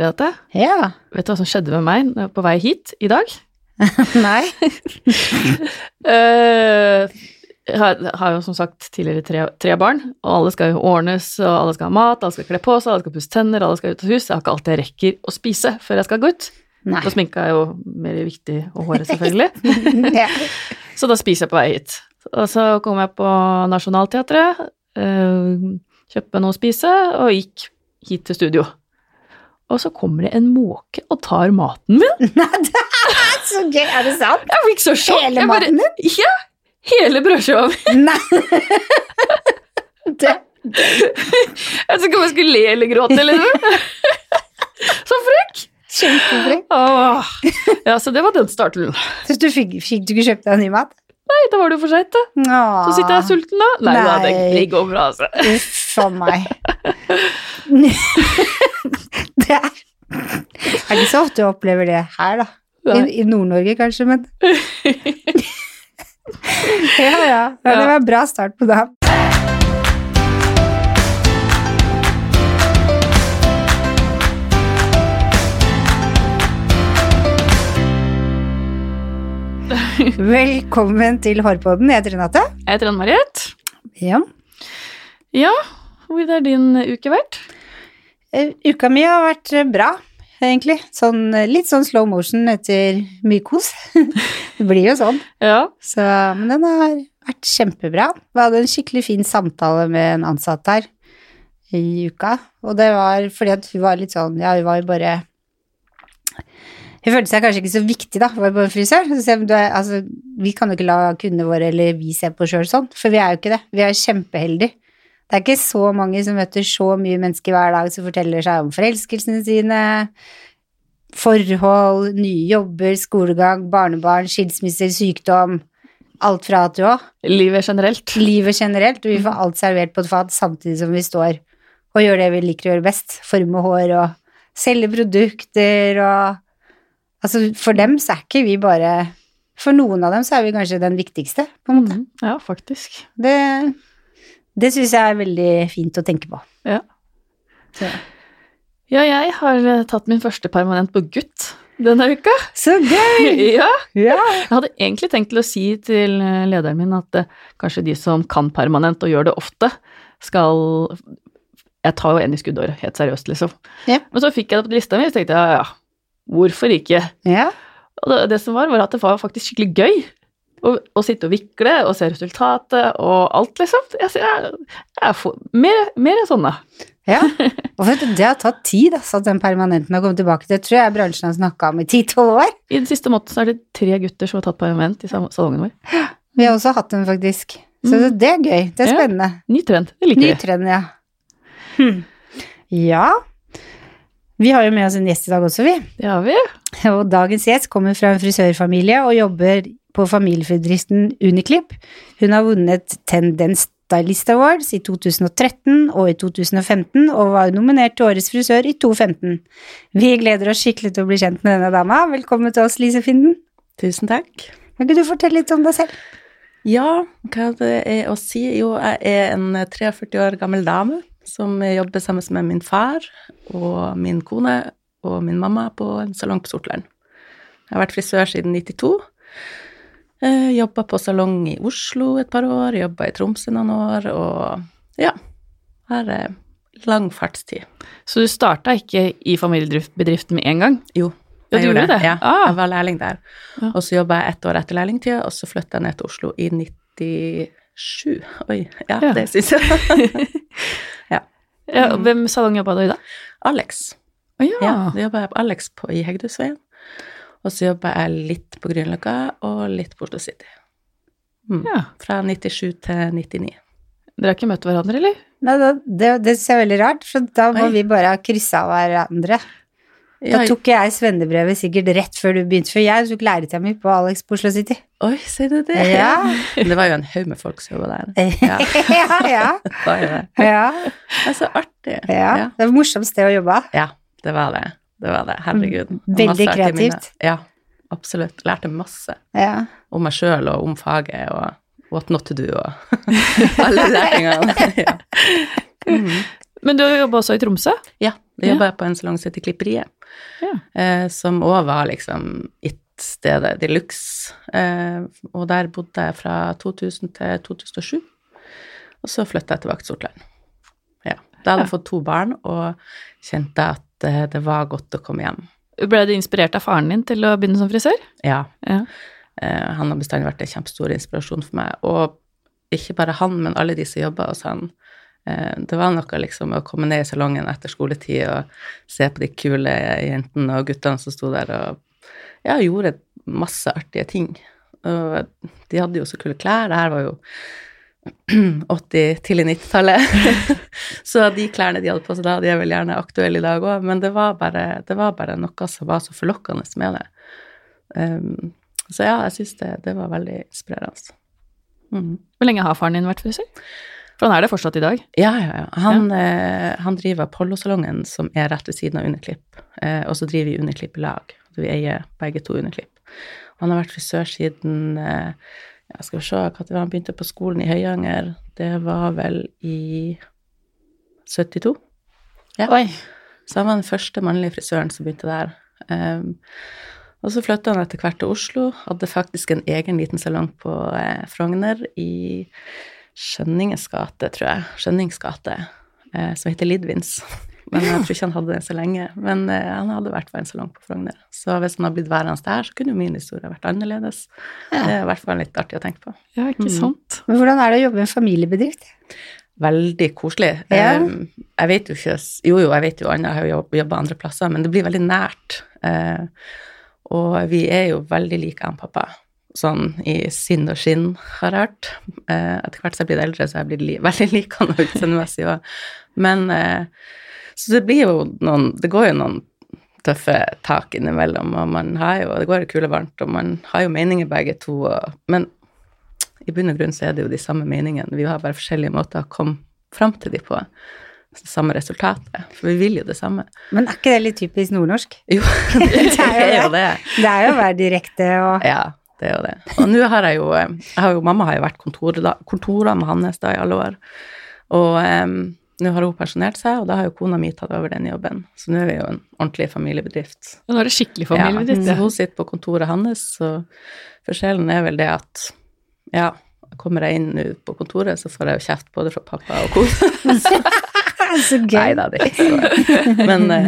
Renate, Ja. vet du hva som skjedde med meg når jeg var på vei hit i dag? Nei. Eh, jeg har, har jo som sagt tidligere tre, tre barn, og alle skal jo ordnes, og alle skal ha mat, alle skal kle på seg, alle skal pusse tenner, alle skal ut av hus. Jeg har ikke alltid jeg rekker å spise før jeg skal gå ut. Nei. For sminka er jo mer viktig, og håret selvfølgelig. ja. Så da spiser jeg på vei hit. Og så kom jeg på Nationaltheatret, øh, kjøpte noe å spise, og gikk hit til studio. Og så kommer det en måke og tar maten min. Nei, det er så gøy. Er det sant? Jeg fikk så sjokk. Hele maten din? Ja! Hele brødskiva mi. Nei. Det. Jeg vet ikke om jeg skulle le eller gråte eller noe. Så frekk! Kjempefrekk. Åh. Ja, så det var den starten. Så du fikk, fikk du ikke kjøpt deg ny mat? Nei, da var det jo for seint, da. Så sitter jeg sulten, da. Nei, da, det, det går bra, altså. A meg. Det er Er ikke så ofte du opplever det her, da. I, i Nord-Norge kanskje, men Ja, ja. ja. Det var en bra start på dagen. Velkommen til Hårpodden. Jeg heter Renate. Jeg heter Ann-Marit. Ja. Ja, hvordan har din uke vært? Eh, Uka mi har vært eh, bra, egentlig. Sånn, eh, litt sånn slow motion etter mye kos. det blir jo sånn. Ja. Så, men den har vært kjempebra. Vi hadde en skikkelig fin samtale med en ansatt her i uka, og det var fordi at hun var litt sånn, ja, hun var jo bare Hun følte seg kanskje ikke så viktig, da, hun var bare frisør. Så altså, vi kan jo ikke la kundene våre eller vi se på sjøl sånn, for vi er jo ikke det. Vi er kjempeheldige. Det er ikke så mange som møter så mye mennesker hver dag som forteller seg om forelskelsene sine, forhold, nye jobber, skolegang, barnebarn, skilsmisser, sykdom, alt fra at du òg. Livet generelt. Livet generelt, og vi får alt servert på et fat samtidig som vi står og gjør det vi liker å gjøre best. Forme hår og selge produkter og Altså, for dem så er ikke vi bare For noen av dem så er vi kanskje den viktigste, på en måte. Mhm. Ja, faktisk. Det, det syns jeg er veldig fint å tenke på. Ja. Så, Ja, jeg har eh, tatt min første permanent på gutt denne uka. så gøy! Ja. Ja. Jeg hadde egentlig tenkt til å si til eh, lederen min at eh, kanskje de som kan permanent og gjør det ofte, skal Jeg tar jo en i skuddåret, helt seriøst, liksom. Ja. Men så fikk jeg det på lista mi, og så tenkte jeg ja, ja, hvorfor ikke? ja. Og det, det som var, var at det var faktisk skikkelig gøy. Å, å sitte og vikle og se resultatet og alt, liksom. Jeg, jeg, jeg får mer, mer sånne. Ja, og det har tatt tid altså, at den permanenten har kommet tilbake. Det tror jeg bransjen har snakka om i 10-12 år. I den siste måten så er det tre gutter som har tatt permanent i salongen vår. Vi har også hatt den, faktisk. Så Mm. det, det er gøy. Det er Ja. spennende. Ny trend. Det liker Ny trend, ja. Hm. Ja. Vi har jo med oss en gjest i dag også, vi. Det har vi. Og dagens gjest kommer fra en frisørfamilie og jobber på familiefedristen Uniclip. Hun har vunnet Tendens Stylist Awards i 2013 og i 2015, og var nominert til Årets frisør i 2015. Vi gleder oss skikkelig til å bli kjent med denne dama. Velkommen til oss, Lise Finden. Tusen takk. Kan ikke du fortelle litt om deg selv? Ja, hva det er å si? Jo, jeg er en 43 år gammel dame som jobber sammen med min far og min kone og min mamma på en salong på Sortland. Jeg har vært frisør siden 92. Eh, Jobba på salong i Oslo et par år, jobba i Tromsø noen år, og ja, Her er lang fartstid. Så du starta ikke i familiebedriften med en gang? Jo, Ja, jeg gjorde det. det? Ja, Ah. jeg var lærling der. Ja. Og så jobba jeg ett år etter lærlingtida, og så flytta jeg ned til Oslo i 97. Oi, ja, Ja. det syns jeg. Ja, ja. Hvem salong jobba du i da? Alex. Å ja. Ja, da jobba jeg på Alex på, i Hegdehusveien. Og så jobba jeg litt på Grünerløkka og litt på Oslo City. Mm. ja. Fra 97 til 99. Dere har ikke møtt hverandre, eller? Nei, det, det synes jeg er veldig rart, for da må Oi. vi bare ha kryssa hverandre. Da tok jeg svennebrevet sikkert rett før du begynte, for jeg tok læretida mi på Alex på Oslo City. Oi, sier du det? Ja. Det var jo en haug med folk som jobba der. Ja. ja, ja. Det var jo det. ja, Det er så artig. ja. Ja. Det var et morsomt sted å jobbe. Ja, det var det. Det var det. Herregud. Mm, veldig Masse kreativt. Ja, absolutt. Lærte masse Ja. om meg sjøl og om faget og what not to do og alle de tingene. ja. Mm. Men du har jobba også i Tromsø? ja, jeg Ja. jobba jeg på en salong som heter Klipperiet, Ja. eh, som òg var liksom it-stedet de luxe. Eh, og der bodde jeg fra 2000 til 2007. Og så flytta jeg tilbake til Sortland. Ja. Da hadde jeg fått to barn og kjente at eh, det var godt å komme hjem. Ble du inspirert av faren din til å begynne som frisør? Ja. Ja. Eh, han har bestandig vært en kjempestor inspirasjon for meg. Og ikke bare han, men alle de som jobber hos han. Eh, det var noe liksom å komme ned i salongen etter skoletid og se på de kule jentene og guttene som sto der og ja, gjorde masse artige ting. Og de hadde jo så kule klær. Det her var jo 80, til 90-tallet. så de klærne de hadde på seg da, de er vel gjerne aktuelle i dag òg, men det var, bare, det var bare noe som var så forlokkende med det. Um, så ja, jeg syns det, det var veldig inspirerende. Mm. Hvor lenge har faren din vært frisør? For han er det fortsatt i dag. Ja, ja, ja. Han, Eh, han driver Apollo-salongen, som er rett ved siden av Underklipp, eh, og så driver vi Underklipp i lag. Vi eier begge to Underklipp. Han har vært frisør siden eh, ja, Skal se, når han begynte på skolen i Høyanger? Det var vel i 72? Ja. Oi. Så han var den første mannlige frisøren som begynte der. Um, og så flytta han etter hvert til Oslo, hadde faktisk en egen liten salong på eh, Frogner i Skjønningens gate, tror jeg. Skjønnings gate, eh, som heter Lidvins. Men jeg tror ikke han hadde det så lenge. Men eh, han hadde vært en salong på Frogner. Så hvis han hadde blitt værende der, så kunne jo min historie vært annerledes. Ja. Det er i hvert fall litt artig å tenke på. Ja, ikke sant. sant? Men hvordan er det å jobbe i en familiebedrift? veldig koselig. Ja. Um, jeg vet jo ikke Jo, jo, jeg vet jo jeg har jo jobba andre plasser, men det blir veldig nært. Uh, og vi er jo veldig like han pappa, sånn i sinn og skinn, har jeg hørt. Uh, etter hvert som jeg blir eldre, så er jeg blitt li veldig lik han utseendemessig òg. Men Så det blir jo noen Det går jo noen tøffe tak innimellom, og man har jo Det går jo kule varmt, og man har jo meninger begge to, og, men i bunn og grunn så er det jo de samme meningene. Vi har bare forskjellige måter å komme fram til de på. Samme resultatet. For vi vil jo det samme. Men er ikke det litt typisk nordnorsk? Jo, det er jo det. Det er jo å være direkte og Ja, det er jo det. Og nå har jeg jo, jeg har jo Mamma har jo vært kontorer, kontor med Hannes da i alle år. Og em, nå har hun pensjonert seg, og da har jo kona mi tatt over den jobben. Så nå er vi jo en ordentlig familiebedrift. Ja, Nå er det skikkelig familiebedrift. Ja, hun sitter på kontoret hans, og forskjellen er vel det at ja, kommer jeg inn nå på kontoret, så får jeg jo kjeft både fra pappa og kona. Så gøy. Nei da, det er ikke så Men nei,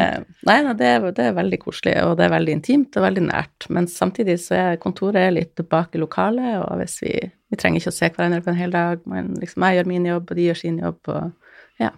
nei det, er- det er veldig koselig, og det er veldig intimt og veldig nært. Men samtidig så er kontoret litt bak i lokalet, og hvis vi Vi trenger ikke å se hverandre på en hel dag, men liksom jeg gjør min jobb, og de gjør sin jobb, og ja.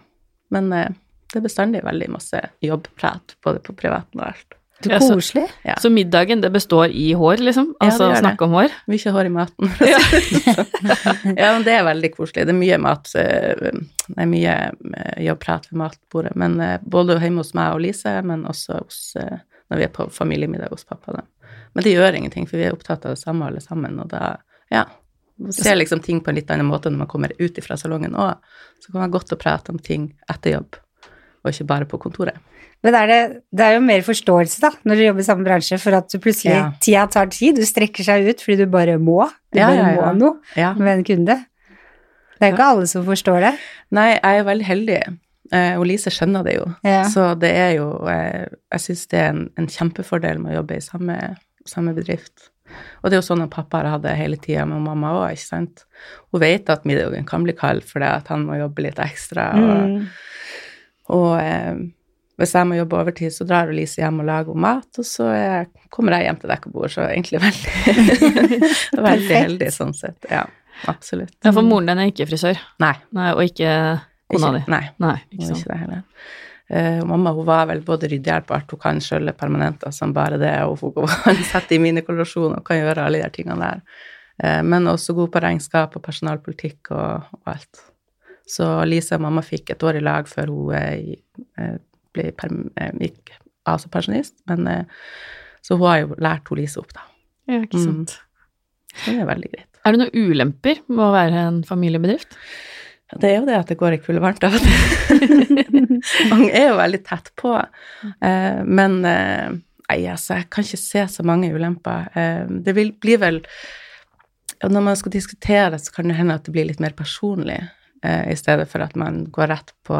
Men eh, det er bestandig veldig masse jobbprat, både på privaten og alt. Så Ja, så- koselig. Ja. Så middagen, det består i hår, liksom? Ja, Altså det. snakke om hår? Mye hår i maten. det sånn. ja, men det er veldig koselig. Det er mye mat eh, Det er mye eh, jobbprat ved matbordet. Men eh, både hjemme hos meg og Lise, men også hos, eh, når vi er på familiemiddag hos pappa. Da. Men det gjør ingenting, for vi er opptatt av det samme alle sammen. Og da, ja man ser liksom ting på en litt annen måte når man kommer ut fra salongen òg. Så kan man godt å prate om ting etter jobb, og ikke bare på kontoret. Men er det, det er jo mer forståelse, da, når du jobber i samme bransje, for at du plutselig Ja. Tida tar tid, du strekker seg ut fordi du bare må. Du Ja, bare ja, ja. må noe med en kunde. Det er jo ikke alle som forstår det. Nei, jeg er veldig heldig, eh, og Lise skjønner det jo. Ja. Så det er jo eh, Jeg syns det er en, en kjempefordel med å jobbe i samme, samme bedrift. Og det er jo sånn at pappa har hatt det hele tida med mamma òg, ikke sant. Hun vet at middagen kan bli kald fordi at han må jobbe litt ekstra. Og, Mm. og eh, hvis jeg må jobbe overtid, så drar Lise hjem og lager mat, og så eh, kommer jeg hjem til dekk og bord, så egentlig veldig, veldig heldig sånn sett. Ja, absolutt. Ja, for moren din er ikke frisør, Nei. Nei, og ikke kona di. nei. Nei, ikke sånn. ikke det heller. Og mamma hun var vel både ryddehjelp og alt. Hun kan skjølle permanenter som bare det, og hun kan sette i minikollasjon og kan gjøre alle de tingene der. Uh, men også god på regnskap og personalpolitikk og, og alt. Så Lise og mamma fikk et år i lag før hun eh, eh, ble gikk av som pensjonist. Men, eh, så hun har jo lært hun Lise opp, da. Ja, ikke Mm. sant. Mm. det er veldig greit. Er det noen ulemper med å være en familiebedrift? Det er jo det at det går i kulde varmt av og til. Mange er jo veldig tett på. Eh, men eh, nei, altså, jeg kan ikke se så mange ulemper. Eh, det vil bli vel Når man skal diskutere, så kan det hende at det blir litt mer personlig, eh, i stedet for at man går rett på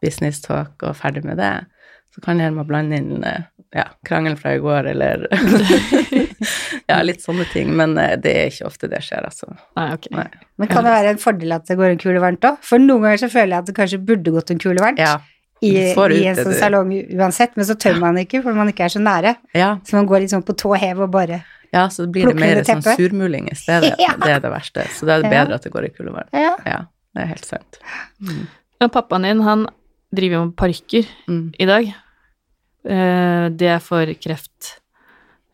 business talk og ferdig med det. Så kan det hende man blander inn eh, ja, krangelen fra i går, eller Ja, litt sånne ting. Men eh, det er ikke ofte det skjer, altså. Nei, ok. Nei. Men kan det være en fordel at det går en kule varmt òg? For noen ganger så føler jeg at det kanskje burde gått en kule varmt Ja. i, ut i en sånn salong uansett, men så tør man ikke fordi man ikke er så nære. Ja, Så man går litt sånn på tå hev og bare ja, så blir det mer det sånn surmuling i stedet. Ja. Det er det verste. Så da er det Ja. bedre at det går i kuldevarm. Ja. Ja, det er helt sant. Mm. Men pappaen din, han driver jo med parykker Mm. i dag. Eh, det er for kreft.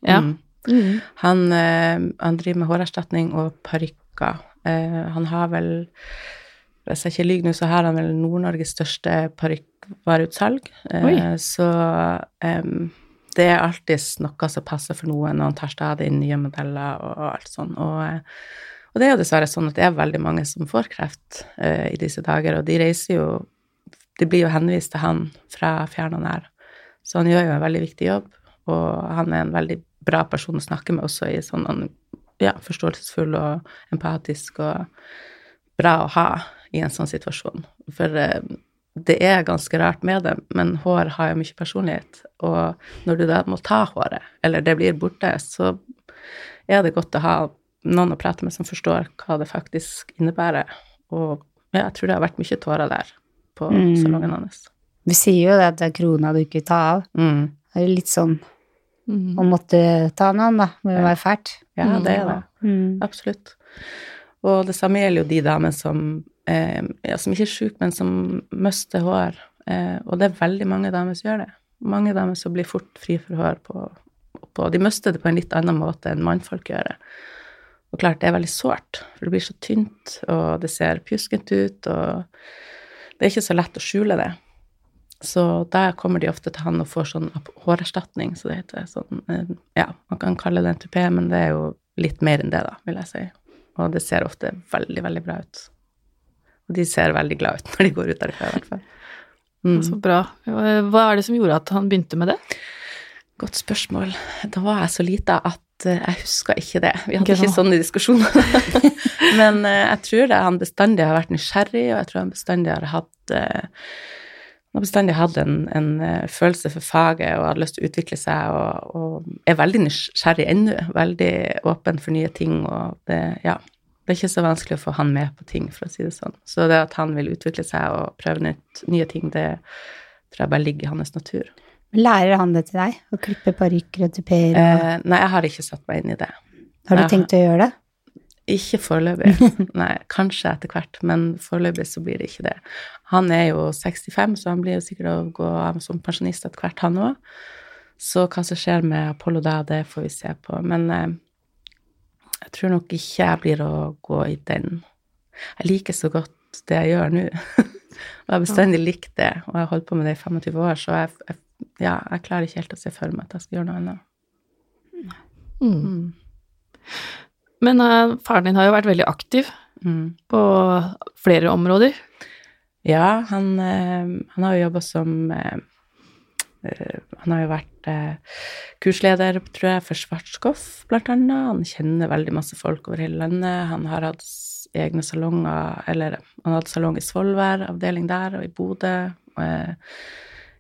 Ja. Mm. Mm. Han, eh, han driver med hårerstatning og parykker. Eh, han har vel Hvis jeg ikke lyver nå, så har han vel Nord-Norges største parykkvareutsalg. Eh, så em, det er alltid noe som passer for noen, og han tar stadig inn nye modeller og alt sånn. Og, eh, og det er jo dessverre sånn at det er veldig mange som får kreft eh, i disse dager, og de reiser jo De blir jo henvist til han fra fjern og nær. Så han gjør jo en veldig viktig jobb, og han er en veldig bra person å snakke med også i sånn ja, forståelsesfull og empatisk og bra å ha i en sånn situasjon. For eh, det er ganske rart med det, men hår har jo mye personlighet, og når du da må ta håret, eller det blir borte, så er det godt å ha noen å prate med som forstår hva det faktisk innebærer. Og ja, jeg tror det har vært mye tårer der på Mm. salongen hans. Vi sier jo det at det er krona du ikke tar av. Mm. Det er litt sånn Mm. å måtte ta noen, da. Må jo være fælt. Ja, Mm. det er det. Mm. Absolutt. Og det samme gjelder jo de damene som, eh, ja, som ikke er syke, men som mister hår. Eh, og det er veldig mange damer som gjør det. Mange damer som blir fort fri for hår på, på De mister det på en litt annen måte enn mannfolk gjør det. Og klart, det er veldig sårt, for det blir så tynt, og det ser pjuskent ut, og det er ikke så lett å skjule det. Så der kommer de ofte til han og får sånn hårerstatning, så det heter. Sånn, eh, ja, man kan kalle det en tupé, men det er jo litt mer enn det, da, vil jeg si. Og det ser ofte veldig, veldig bra ut. Og de ser veldig glad ut når de går ut derfra, i hvert fall. Mm. Så bra. Hva er det som gjorde at han begynte med det? Godt spørsmål. Da var jeg så lita at eh, jeg husker ikke det. Vi hadde Ikke ikke sånne diskusjoner. Men eh, jeg tror det han bestandig har vært nysgjerrig, og jeg tror han bestandig har hatt han har bestandig hatt en, en eh, følelse for faget og hadde lyst til å utvikle seg, og, og er veldig nysgjerrig ennå. Veldig åpen for nye ting, og det, ja, det er ikke så vanskelig å få han med på ting, for å si det sånn. Så det at han vil utvikle seg og prøve nytt, nye ting, det tror jeg bare ligger i hans natur. Lærer han det til deg? Å klippe parykker og tupeer? og- Eh, nei, jeg har ikke satt meg inn i det. Har du jeg tenkt å gjøre det? Ikke foreløpig. Nei, kanskje etter hvert, men foreløpig så blir det ikke det. Han er jo 65, så han blir jo sikkert å gå av som pensjonist etter hvert, han òg. Så hva som skjer med Apollo da, det får vi se på. Men eh, jeg tror nok ikke jeg blir å gå i den. Jeg liker så godt det jeg gjør nå. og jeg har bestandig likt det, og jeg har holdt på med det i 25 år, så jeg, jeg, ja, jeg klarer ikke helt å se for meg at jeg skal gjøre noe annet. Mm. Mm. Men uh, faren din har jo vært veldig aktiv Mm. på flere områder. Ja, han, eh, han har jo jobba som eh, eh, Han har jo vært kursleder, tror jeg, for Schwarzkopf, blant annet. Han kjenner veldig masse folk over hele landet. Han har hatt egne salonger, eller han hadde salong i Svolvær, avdeling der, og i Bodø.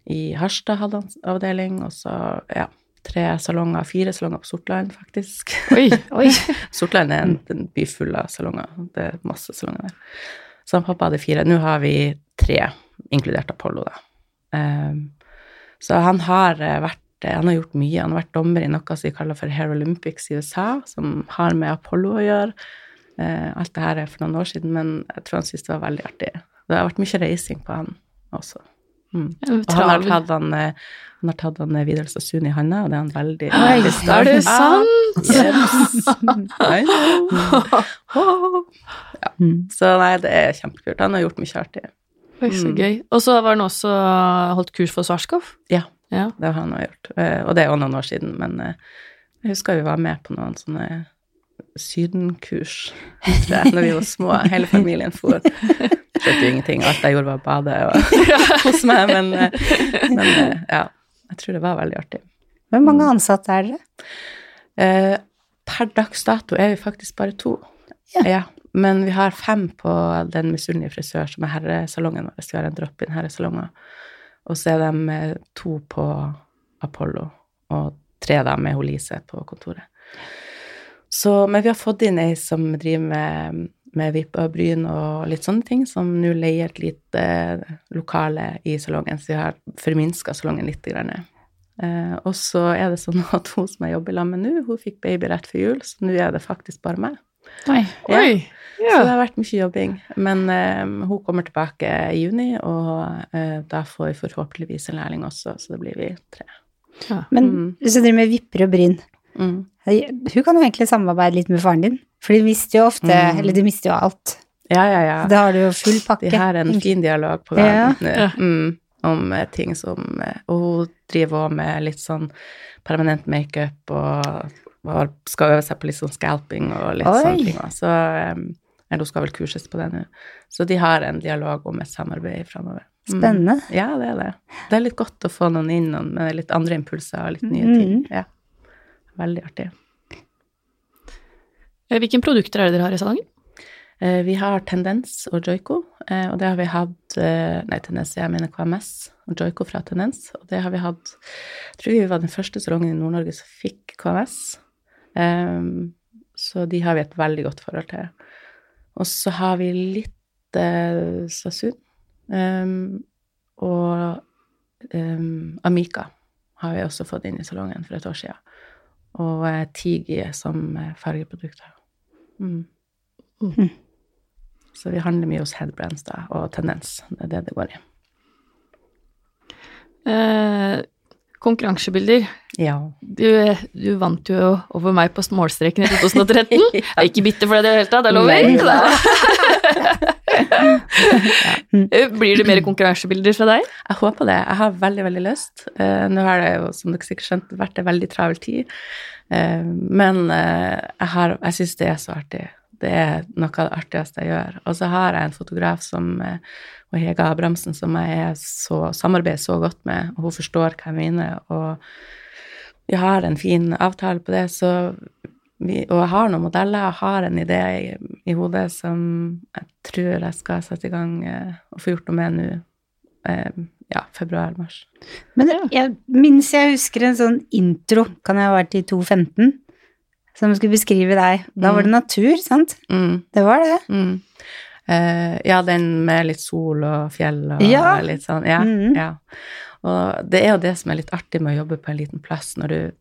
I Harstad hadde han avdeling, og så, ja, tre salonger, fire salonger på Sortland, faktisk. Oi, oi. Sortland er en, en by full av salonger. Det er masse salonger der. Så han pappa hadde fire. Nå har vi tre, inkludert Apollo, da. Ehm, så han har eh, vært eh, Han har gjort mye. Han har vært dommer i noe som de kaller for Hair Olympics i USA, som har med Apollo å gjøre. Eh, alt det her er for noen år siden, men jeg tror han syntes det var veldig artig. Det har vært mye reising på han også. Mm. Og han har tatt han, eh, han har tatt han eh, Vidar Sassoon i handa, og det er han veldig, veldig er det sant? Yes. Ja. Mm. Så nei, det er kjempekult. Han har gjort mye artig. Oi, så Mm. gøy. Og så var han også holdt kurs for Svarskov. Ja. Ja. Det har han også gjort. Eh, Og det er jo noen år siden, men eh, jeg husker vi var med på noen sånne sydenkurs, tror jeg, når vi var små. Hele familien for. Skjønte jo ingenting. Alt jeg gjorde, var å bade og kose meg, men, eh, men eh, ja. Jeg tror det var veldig artig. Hvor mange ansatte er dere? Eh, per dags dato er vi faktisk bare to. Ja. Men vi har fem på den misunnelige frisør, som er herresalongen vår. Vi har en drop-in herresalonger. Og så er de to på Apollo, og tre da med Lise på kontoret. Så, men vi har fått inn ei som driver med, med vipp og bryn og litt sånne ting, som nå leier et lite eh, lokale i salongen, så vi har forminska salongen litt. Grann. Eh, og så er det sånn at hun som jeg jobber sammen med nå, hun fikk baby rett før jul, så nå er det faktisk bare meg. Oi. Ja. Oi! Så det har vært mye jobbing. Men eh, hun kommer tilbake i juni, og eh, da får vi forhåpentligvis en lærling også, så det blir vi tre. Ja. Men Mm. hvis du driver med vipper og bryn, Mm. hun kan jo egentlig samarbeide litt med faren din, for de mister jo ofte, Mm. eller de mister jo alt. Ja, ja, ja. Da har du jo full pakke. De har en fin dialog på gang nå, Ja. mm, om eh, ting som eh, Og hun driver også med litt sånn permanent makeup og, og skal øve seg på litt sånn scalping og litt Oi. sånne ting også. Så eh, Eller hun skal vel kurses på det nå. Så de har en dialog om et samarbeid framover. Mm. Spennende. Ja, det er det. Det er litt godt å få noen inn noen med litt andre impulser og litt nye Mm. ting. Ja. Veldig artig. Eh, Hvilke produkter er det dere har i salongen? Eh, Vi har Tendens og Joico, eh, og det har vi hatt Nei, Tendens, jeg mener KMS og Joico fra Tendens. Og det har vi hatt Jeg tror vi var den første salongen i Nord-Norge som fikk KMS. Så de har vi et veldig godt forhold til. Og så har vi litt eh, Sasun. Og ehm, Amika har vi også fått inn i salongen for et år siden. Og eh, Tigi som eh, fargeprodukter. Mm. Mm. Så vi handler mye hos Headbrands da, og Tendens. Det er det det går i. Eh, konkurransebilder. Ja. Du, du vant jo over meg på målstreken i 2013. Jeg er ikke bitter for det i det hele tatt, det lover jeg. Blir det mer konkurransebilder fra deg? Jeg håper det. Jeg har veldig, veldig lyst. Eh, nå har det jo, som dere sikkert skjønte, vært en veldig travel tid. Eh, men eh, jeg, har- jeg syns det er så artig. Det er noe av det artigste jeg gjør. Og så har jeg en fotograf som og Hege Abrahamsen, som jeg så, samarbeider så godt med, og hun forstår hva jeg mener. Og vi har en fin avtale på det, så vi, og jeg har noen modeller, jeg har en idé i, i hodet som jeg tror jeg skal sette i gang eh, og få gjort noe med nå. Eh, ja, februar-mars. Men jeg minnes jeg husker en sånn intro, kan jeg ha vært i 2015, som skulle beskrive deg. Da var det natur, sant? Mm, Det var det. mm. Eh, ja, den med litt sol og fjell og Ja. litt sånn. Ja, mm. ja. Og det er jo det som er litt artig med å jobbe på en liten plass, når, du,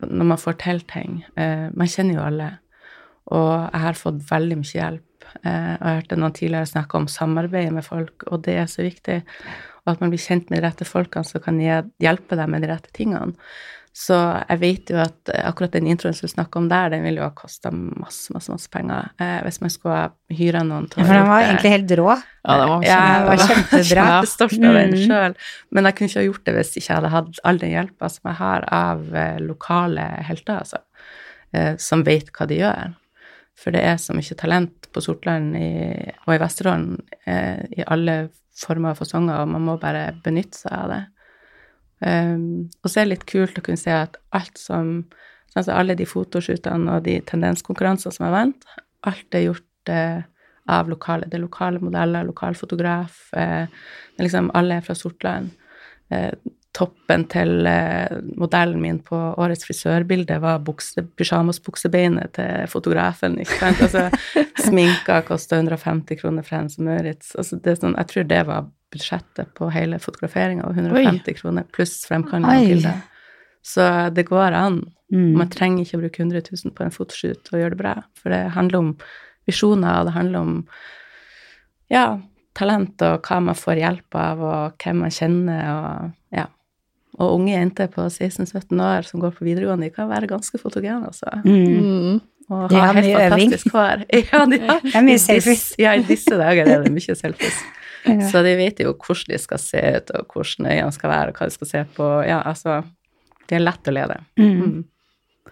når man til ting. Eh, man kjenner jo alle, og jeg har fått veldig mye hjelp. Eh, jeg hørte noen tidligere snakke om samarbeidet med folk, og det er så viktig. Og at man blir kjent med de rette folkene som kan hjelpe deg med de rette tingene. Så jeg vet jo at eh, akkurat den introen som du snakker om der, den ville jo ha kosta masse, masse, masse penger. Eh, hvis man skulle ha hyra noen til Ja, å for den var egentlig helt rå. Ja, det var Ja, jeg kjempebra. Jeg var stolt av den Mm. sjøl. Men jeg kunne ikke ha gjort det hvis ikke jeg hadde hatt all den hjelpa som jeg har av eh, lokale helter, altså. Eh, som vet hva de gjør. For det er så mye talent på Sortland i, og i Vesterålen eh, i alle former og fasonger, og man må bare benytte seg av det. Um, og så er det litt kult å kunne se at alt som altså Alle de fotoshootene og de tendenskonkurransene som jeg vant, alt er gjort eh, av lokale. Det er lokale modeller, lokal fotograf. Eh, liksom alle er fra Sortland. Eh, toppen til eh, modellen min på årets frisørbilde var bukse, pysjamasbuksebeinet til fotografen. ikke sant? Altså, sminka kosta 150 kroner fra Hennes Møritz. Altså, det er sånn, jeg tror det var budsjettet på hele fotograferinga, og 150 kroner pluss fremkalling av bildet. Så det går an. Mm. Man trenger ikke å bruke 100 000 på en fotoshoot og gjøre det bra, for det handler om visjoner, og det handler om ja, talent og hva man får hjelp av, og hvem man kjenner, og ja. Og unge jenter på 16-17 år som går på videregående, de kan være ganske fotogene, altså. Mm. Og ha helt fantastisk hår. Ja, de har, Det er mye selfies. Ja, i disse dager er det mye selfies. Ja. Så de vet jo hvordan de skal se ut, og hvordan øynene skal være, og hva de skal se på. Ja, altså De er lett å lede. Mm. Mm.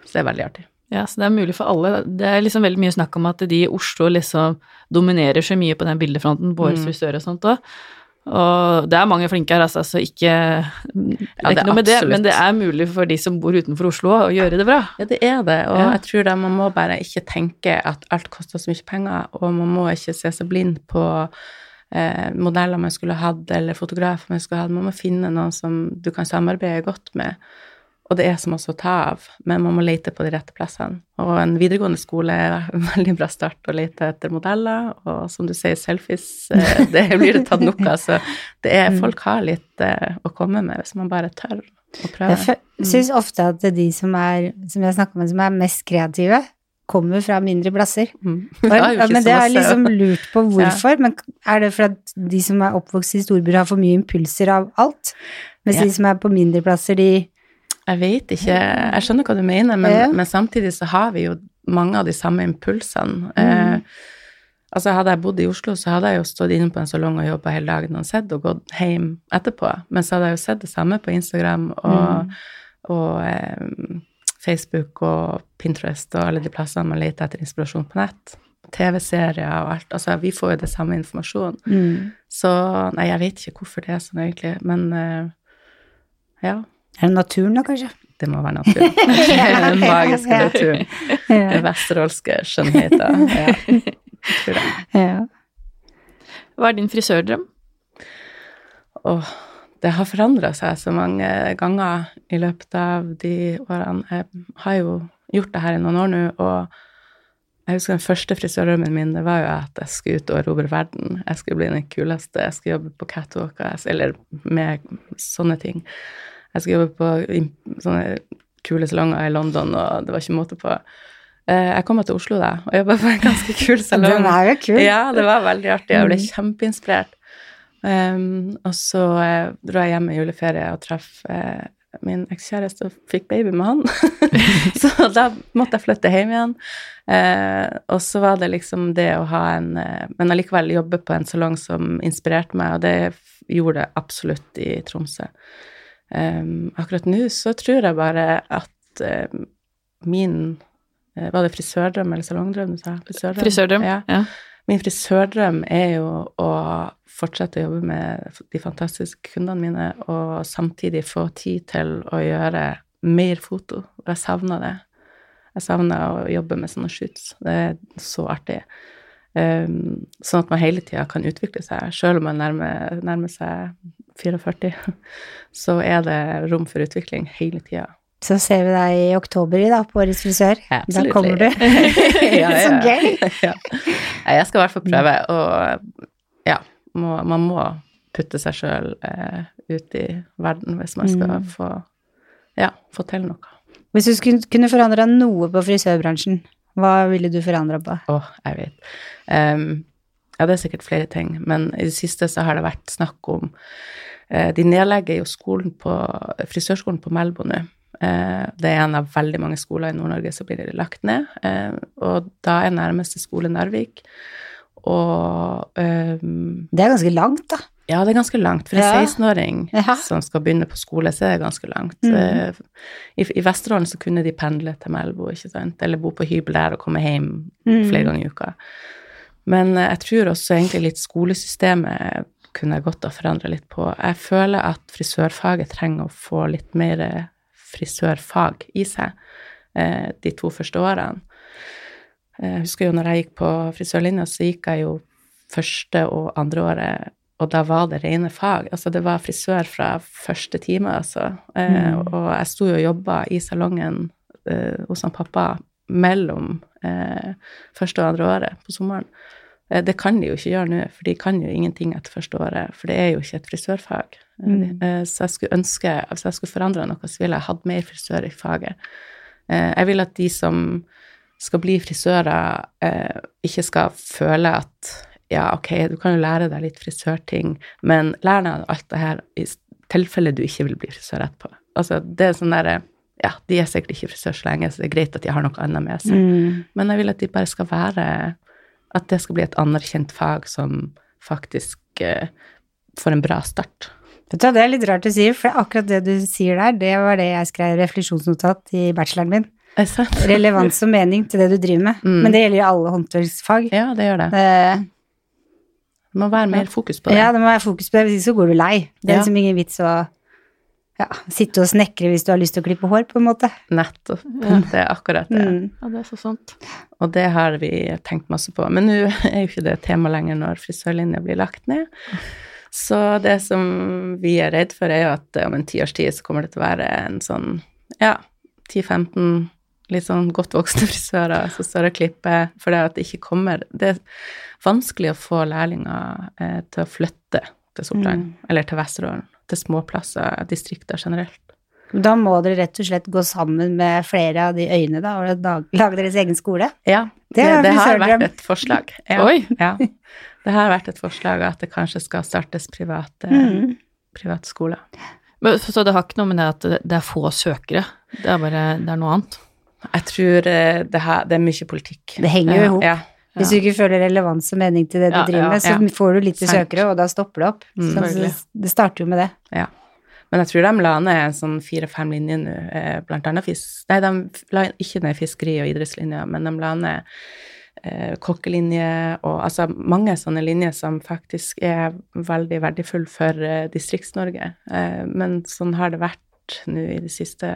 Så det er veldig artig. Ja, så det er mulig for alle. Det er liksom veldig mye snakk om at de i Oslo liksom dominerer så mye på den bildefronten, på årets Mm. frisør og sånt òg. Og det er mange flinke her, altså, så ikke Det er det ikke noe med det, men det er mulig for de som bor utenfor Oslo å gjøre det bra. Ja, det er det, og Ja. jeg tror da man må bare ikke tenke at alt koster så mye penger, og man må ikke se seg blind på eh, modeller man skulle hatt, eller fotografer man skulle hatt. Man må finne noen som du kan samarbeide godt med. Og det er som også å ta av, men man må lete på de rette plassene. Og en videregående skole er en veldig bra start å lete etter modeller, og som du sier, selfies, eh, det blir det tatt nok av. Så det er, folk har litt eh, å komme med hvis man bare tør å prøve. Jeg syns ofte at de som er, som jeg snakker med, som er mest kreative, kommer fra mindre plasser. Mm. Og, Det men det har jeg liksom lurt på hvorfor. Men er det for at de som er oppvokst i storbyer, har for mye impulser av alt? Mens Ja. de som er på mindre plasser, de Jeg vet ikke, jeg skjønner hva du mener, men, Ja. men samtidig så har vi jo mange av de samme impulsene. Mm. Eh, altså Hadde jeg bodd i Oslo, så hadde jeg jo stått inne på en salong og jobba hele dagen og sett og gått hjem etterpå. Men så hadde jeg jo sett det samme på Instagram og, Mm. og eh, Facebook og Pinterest og alle de plassene man leter etter inspirasjon på nett. TV-serier og alt. Altså, vi får jo det samme informasjon. mm. Så nei, jeg vet ikke hvorfor det er sånn egentlig, men uh, ja. Er det naturen, da, kanskje? Det må være naturen. Den magiske Ja. naturen. Den Ja. vesterålske skjønnheten. Ja, jeg tror det. ja. Hva er din frisørdrøm? Og det har forandra seg så mange ganger i løpet av de årene. Jeg har jo gjort det her i noen år nå, og jeg husker den første frisørdrømmen min, det var jo at jeg skulle ut og erobre verden. Jeg skulle bli den kuleste, jeg skulle jobbe på catwalker, eller med sånne ting. Jeg skulle jobbe på sånne kule salonger i London, og det var ikke måte på. Eh, Jeg kom meg til Oslo da, og jobba på en ganske kul salong. Den er jo kul. Ja, det var veldig artig. Jeg ble Mm. kjempeinspirert. Um, og så eh, dro jeg hjem i juleferie og traff eh, min ekskjæreste og fikk baby med han. så da måtte jeg flytte hjem igjen. Eh, og så var det liksom det å ha en eh, Men allikevel jobbe på en salong som inspirerte meg, og det gjorde det absolutt i Tromsø. Um, akkurat nå så tror jeg bare at eh, min eh, Var det frisørdrøm eller salongdrøm du sa? Frisørdrøm? Frisørdrøm? Ja. Ja. Min frisørdrøm er jo å fortsette å jobbe med de fantastiske kundene mine, og samtidig få tid til å gjøre mer foto. Og jeg savner det. Jeg savner å jobbe med sånne shoots. Det er så artig. Um, sånn at man hele tida kan utvikle seg. Selv om man nærmer, nærmer seg 44, så er det rom for utvikling hele tida. Så ser vi deg i oktober i da, på Årets frisør. Da kommer du. ja, ja, Så gøy. ja. Jeg skal i hvert fall prøve, og ja, må, man må putte seg sjøl eh, ut i verden hvis man skal Mm. få, ja, få til noe. Hvis du skulle kunne forandra noe på frisørbransjen, hva ville du forandra på? Å, jeg vet. Um, ja, det er sikkert flere ting, men i det siste så har det vært snakk om eh, De nedlegger jo skolen på frisørskolen på Melbo nå. Eh, det er en av veldig mange skoler i Nord-Norge som blir lagt ned, eh, og da er nærmeste skole Narvik. Og um, Det er ganske langt, da. Ja, det er ganske langt. For en Ja. 16-åring Ja. som skal begynne på skole, så er det ganske langt. Mm. I, I Vesterålen så kunne de pendle til Melbo, ikke sant, eller bo på hybel der og komme hjem Mm. flere ganger i uka. Men jeg tror også egentlig litt skolesystemet kunne jeg godt ha forandra litt på. Jeg føler at frisørfaget trenger å få litt mer frisørfag i seg eh, de to første årene. Eh, Jeg husker jo når jeg gikk på frisørlinja, så gikk jeg jo første og andre året, og da var det rene fag. Altså det var frisør fra første time, altså. Eh, Mm. Og jeg sto jo og jobba i salongen eh, hos han pappa mellom eh, første og andre året på sommeren. Eh, det kan de jo ikke gjøre nå, for de kan jo ingenting etter første året, for det er jo ikke et frisørfag. Eh, Mm. eh, så jeg skulle ønske, altså jeg skulle forandre noe, så ville jeg hatt mer frisør i faget. Jeg vil at de som skal bli frisører, ikke skal føle at ja, ok, du kan jo lære deg litt frisørting, men lær deg alt det her i tilfelle du ikke vil bli frisør etterpå. Altså, det er sånn derre Ja, de er sikkert ikke frisør så lenge, så det er greit at de har noe annet med seg. Mm. Men jeg vil at de bare skal være At det skal bli et anerkjent fag som faktisk eh, får en bra start. Vet du Det er litt rart å si, for akkurat det du sier der, det var det jeg skrev refleksjonsnotat i bacheloren min. Relevans og mening til det du driver med. Mm. Men det gjelder jo alle håndverksfag. Ja, det gjør det. Eh, Det må være mer fokus på det. ja, det må være fokus på det, hvis ikke så går du lei. Det er Ja. liksom ingen vits å ja, sitte og snekre hvis du har lyst til å klippe hår, på en måte. Nettopp. Ja. Det er akkurat det. Mm. Ja, det er så sant. Og det har vi tenkt masse på. Men nå er jo ikke det et tema lenger når frisørlinja blir lagt ned. Så det som vi er redd for, er jo at om en tiårs tid så kommer det til å være en sånn, ja, 10-15 litt sånn godt voksne frisører som står og klipper, for det at det ikke kommer Det er vanskelig å få lærlinger eh, til å flytte til Sortland, eller til Vesterålen, til småplasser, distrikter generelt. Da må dere rett og slett gå sammen med flere av de øyene, da, og lage deres egen skole. Ja, Det det, det, har vært et forslag. Ja, Oi. Ja. Det har vært et forslag at det kanskje skal startes private, Mm. private skoler. Så det har ikke noe med det at det- det er få søkere, det er bare det er noe annet? Jeg tror eh, det, her, det er mye politikk. Det henger jo i hop. Ja. Hvis du ikke føler relevans og mening til det du driver med, så får du lite Sant. søkere, og da stopper det opp. Mm. Så det starter jo med det. Ja. Men jeg tror de la ned en sånn fire-fem linjer nå, eh, blant annet fisk... Nei, de la ikke ned fiskeri- og idrettslinja, men de la ned eh, kokkelinje og altså mange sånne linjer som faktisk er veldig verdifulle for eh, Distrikts-Norge. Eh, men sånn har det vært nå i det siste.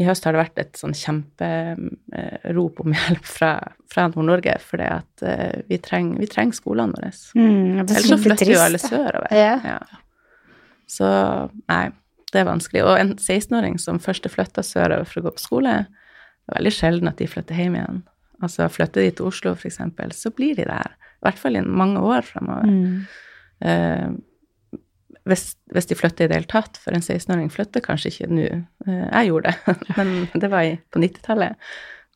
I høst har det vært et sånn kjemperop om hjelp fra, fra Nord-Norge, fordi at eh, vi trenger treng skolene våre. Mm, er Ellers så flytter flytter jo alle sørover. Ja. Så nei, det er vanskelig. Og en 16-åring som først er flytta sørover for å gå på skole, det er veldig sjelden at de flytter hjem igjen. Altså flytter de til Oslo, eksempel, så blir de der. I hvert fall i mange år fremover. Mm. Eh, hvis, hvis de flytter i det hele tatt, for en 16-åring flytter kanskje ikke nå. Eh, jeg gjorde det, men det var på 90-tallet.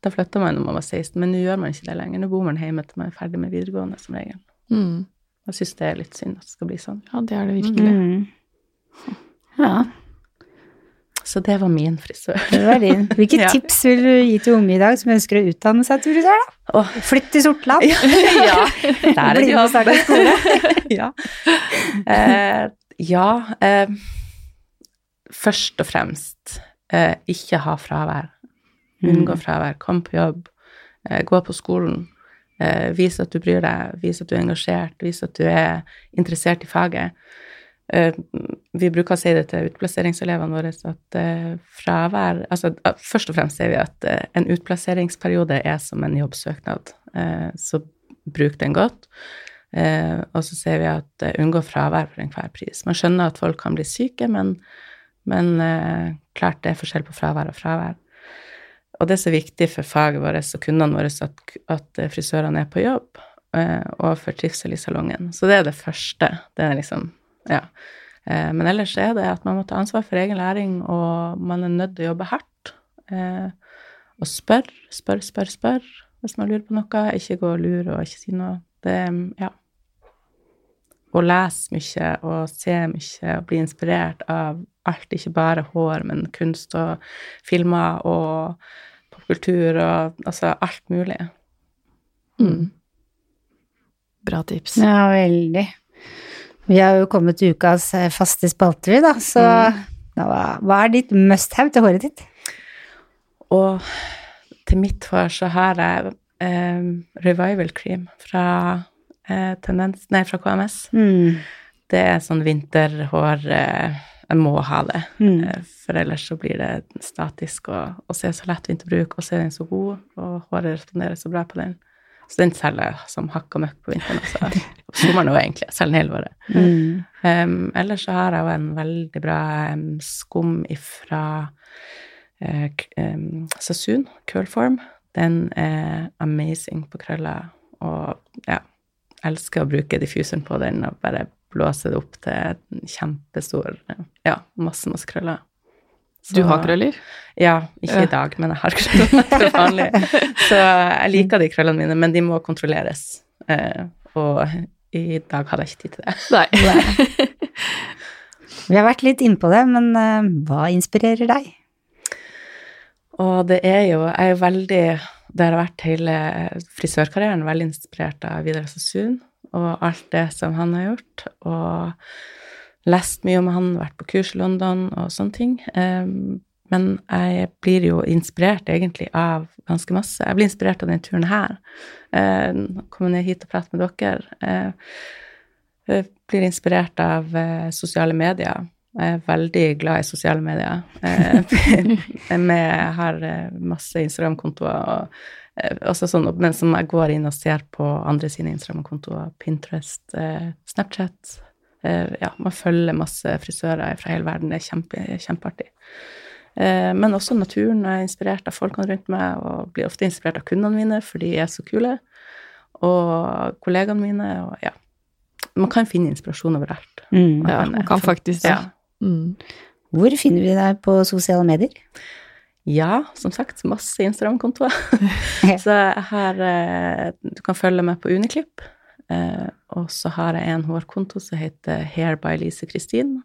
Da flytta man når man var 16, men nå gjør man ikke det lenger. Nå bor man hjemme til man er ferdig med videregående, som regel. Mm. Jeg syns det er litt synd at det skal bli sånn. Ja, det er det virkelig. Mm. Ja, Så det var min frisør. det var din. Hvilke Ja. tips vil du gi til unge i dag som ønsker å utdanne seg til frisør, da? Åh. Flytt til Sortland. ja, der er Bli det med og starte skole. ja. Eh, ja eh, først og fremst eh, ikke ha fravær. Unngå Mm. fravær. Kom på jobb. Eh, gå på skolen. Eh, vis at du bryr deg. Vis at du er engasjert. Vis at du er interessert i faget. Eh, vi bruker å si det til utplasseringselevene våre at eh, fravær Altså først og fremst sier vi at en utplasseringsperiode er som en jobbsøknad, eh, så bruk den godt. Eh, og så ser vi at eh, unngå fravær for enhver pris. Man skjønner at folk kan bli syke, men, men eh, klart det er forskjell på fravær og fravær. Og det er så viktig for faget vårt og kundene våre at, at eh, frisørene er på jobb, eh, og for trivsel i salongen. Så det er det første. Det er liksom, ja. Eh, men ellers er det at man må ta ansvar for egen læring, og man er nødt til å jobbe hardt. Og spør, spør, spør, spør hvis man lurer på noe. Ikke gå og lure og ikke si noe. Det, ja. Å lese mye og se mye og bli inspirert av alt, ikke bare hår, men kunst og filmer og popkultur og altså alt mulig. Mm. Bra tips. Ja, veldig. Vi har jo kommet til ukas eh, faste spalte, vi, da, så da, hva- er ditt must-have til håret ditt? Og til mitt hår så har jeg eh, Revival Cream fra, tendens, nei, fra KMS. Mm. Det er sånn vinterhår eh, Jeg må ha det, Mm. eh, for ellers så blir det statisk og, og ser så lett vinterbruk, og så er den så god, og håret responderer så bra på den. Så den selger som hakk og møkk på vinteren. Altså. Sommeren òg, egentlig. Jeg selger den hele året. Mm. Um, ellers så har jeg jo en veldig bra um, skum ifra uh, um, Sassoon, Curlform. Den er amazing på krøller, og ja, elsker å bruke diffuseren på den og bare blåse det opp til en kjempestor Ja, masse, masse krøller. Du har krøller? Ja, ikke i dag, men jeg har krøller til vanlig. Så jeg liker de krøllene mine, men de må kontrolleres. Uh, og i dag hadde jeg ikke tid til det. Nei. Vi har vært litt innpå det, men eh, hva inspirerer deg? Og det er jo Jeg er jo veldig Det har vært hele frisørkarrieren veldig inspirert av Vidar Sassoon og alt det som han har gjort. Og lest mye om han, vært på kurs i London og sånne ting. Men jeg blir jo inspirert egentlig av ganske masse. Jeg blir inspirert av denne turen her. Komme ned hit og prate med dere. Jeg blir inspirert av eh, sosiale medier. Jeg er veldig glad i sosiale medier. Jeg er med, jeg har eh, masse Instagram-kontoer, og, eh, også sånn, men som jeg går inn og ser på andre sine Instagram-kontoer, Pinterest, eh, Snapchat. Ja, man følger masse frisører fra hele verden. Det er kjempe, kjempeartig. Men også naturen. Jeg er inspirert av folkene rundt meg, og blir ofte inspirert av kundene mine, for de er så kule. Og kollegaene mine, og ja. Man kan finne inspirasjon overalt. Mm, ja, man kan faktisk det. Ja. Mm. Hvor finner vi deg på sosiale medier? Ja, som sagt, masse Instagram-kontoer. så jeg har eh, Du kan følge meg på Uniklipp. Eh, og så har jeg en hårkonto som heter Hair by Lise Kristin.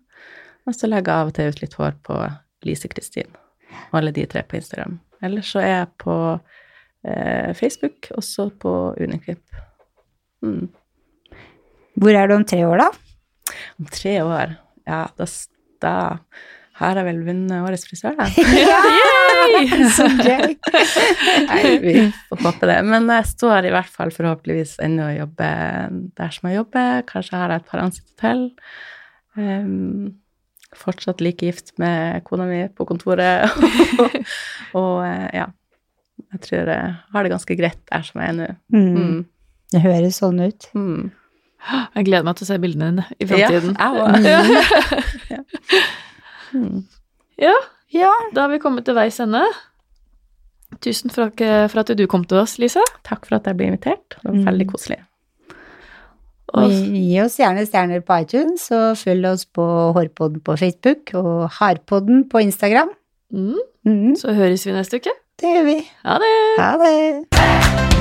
Og så legger jeg av og til ut litt hår på Lise Kristin. Og alle de tre på Instagram. Ellers så er jeg på eh, Facebook, også på Uniklipp. Mm. Hvor er du om tre år, da? Om tre år? Ja, da da har jeg vel vunnet Årets frisør, da. Så gøy! Nei, vi får håpe det. Men jeg står i hvert fall forhåpentligvis ennå og jobber der som jeg jobber. Kanskje har jeg et par ansatte til. Um, fortsatt like gift med kona mi på kontoret. og eh, ja, jeg tror jeg har det ganske greit der som jeg er nå. Mm. Mm. Det høres sånn ut. Mm. Jeg gleder meg til å se bildene dine i framtiden. Ja, mm. ja. ja, da har vi kommet til veis ende. Tusen takk for at du kom til oss, Lise. Takk for at jeg ble invitert. Det var mm. veldig koselig. Og gi oss gjerne stjerner på iTunes, og følg oss på Hårpodden på Facebook og Harpodden på Instagram. Mm. Mm. Så høres vi neste uke. Det gjør vi. Ha det. Ha det.